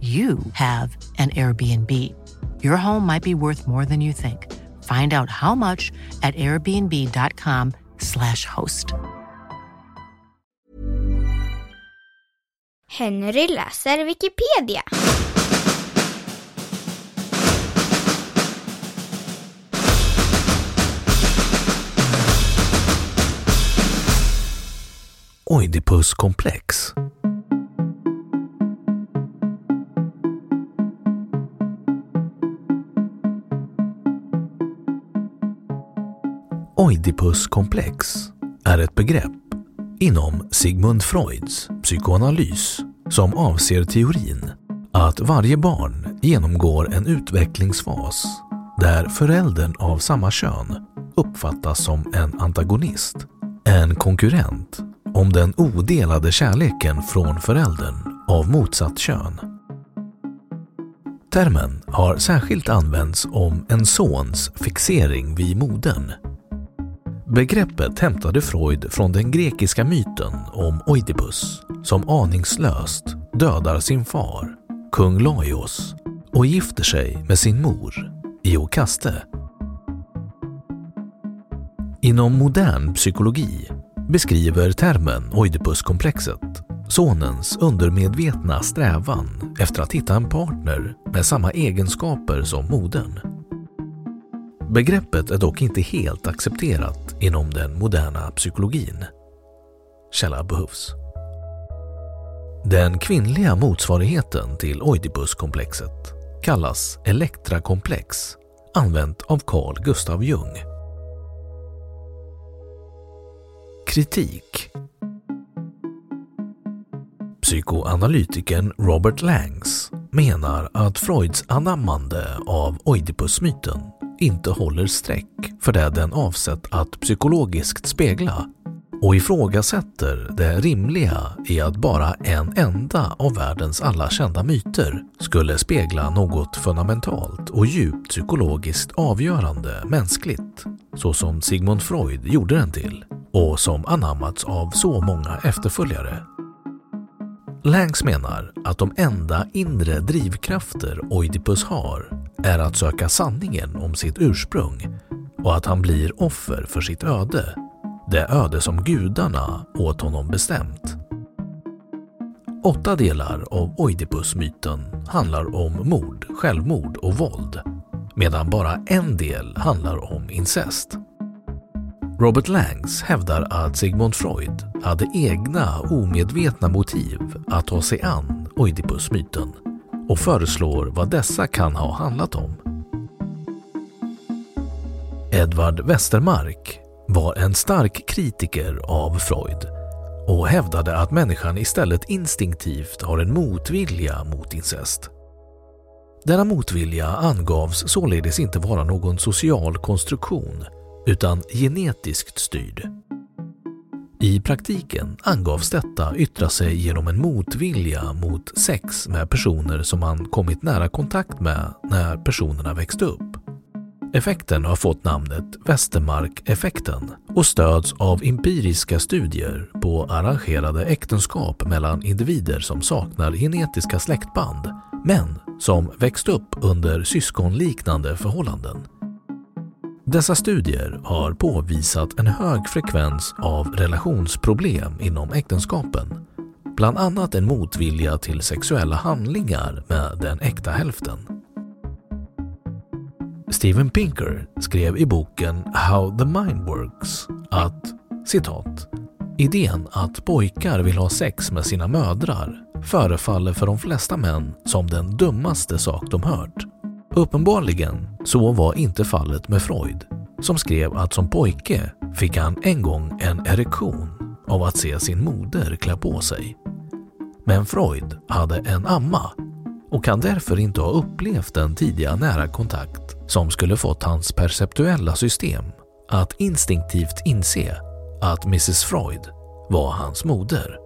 you have an Airbnb. Your home might be worth more than you think. Find out how much at airbnb.com/slash host. Henry läser Wikipedia. Oidipuskomplex Oidipuskomplex är ett begrepp inom Sigmund Freuds psykoanalys som avser teorin att varje barn genomgår en utvecklingsfas där föräldern av samma kön uppfattas som en antagonist, en konkurrent om den odelade kärleken från föräldern av motsatt kön. Termen har särskilt använts om en sons fixering vid modern Begreppet hämtade Freud från den grekiska myten om Oidipus som aningslöst dödar sin far, kung Laios, och gifter sig med sin mor, Iokaste. Inom modern psykologi beskriver termen Oidipuskomplexet sonens undermedvetna strävan efter att hitta en partner med samma egenskaper som modern. Begreppet är dock inte helt accepterat inom den moderna psykologin. Källa behövs. Den kvinnliga motsvarigheten till Oidipuskomplexet kallas Elektrakomplex, använt av Carl Gustav Jung. Kritik Psykoanalytikern Robert Langs menar att Freuds anammande av Oidipusmyten inte håller streck för det den avsett att psykologiskt spegla och ifrågasätter det rimliga i att bara en enda av världens alla kända myter skulle spegla något fundamentalt och djupt psykologiskt avgörande mänskligt, så som Sigmund Freud gjorde den till och som anammats av så många efterföljare. Langs menar att de enda inre drivkrafter Oidipus har är att söka sanningen om sitt ursprung och att han blir offer för sitt öde, det öde som gudarna åt honom bestämt. Åtta delar av Oidipusmyten handlar om mord, självmord och våld, medan bara en del handlar om incest. Robert Langs hävdar att Sigmund Freud hade egna omedvetna motiv att ta sig an Oidipusmyten och föreslår vad dessa kan ha handlat om. Edvard Westermark var en stark kritiker av Freud och hävdade att människan istället instinktivt har en motvilja mot incest. Denna motvilja angavs således inte vara någon social konstruktion utan genetiskt styrd. I praktiken angavs detta yttra sig genom en motvilja mot sex med personer som man kommit nära kontakt med när personerna växte upp. Effekten har fått namnet Westermark-effekten och stöds av empiriska studier på arrangerade äktenskap mellan individer som saknar genetiska släktband men som växt upp under syskonliknande förhållanden. Dessa studier har påvisat en hög frekvens av relationsproblem inom äktenskapen, bland annat en motvilja till sexuella handlingar med den äkta hälften. Steven Pinker skrev i boken How the Mind Works att citat Idén att pojkar vill ha sex med sina mödrar förefaller för de flesta män som den dummaste sak de hört. Uppenbarligen så var inte fallet med Freud som skrev att som pojke fick han en gång en erektion av att se sin moder klä på sig. Men Freud hade en amma och kan därför inte ha upplevt den tidiga nära kontakt som skulle fått hans perceptuella system att instinktivt inse att Mrs Freud var hans moder.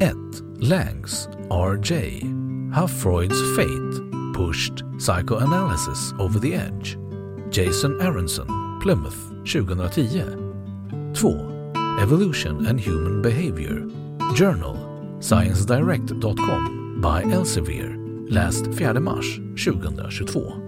1. Langs, R.J. How Freud's Fate Pushed Psychoanalysis Over the Edge. Jason Aronson, Plymouth, 2010. 2. Evolution and Human Behavior. Journal, ScienceDirect.com by Elsevier. Läst 4 mars 2022.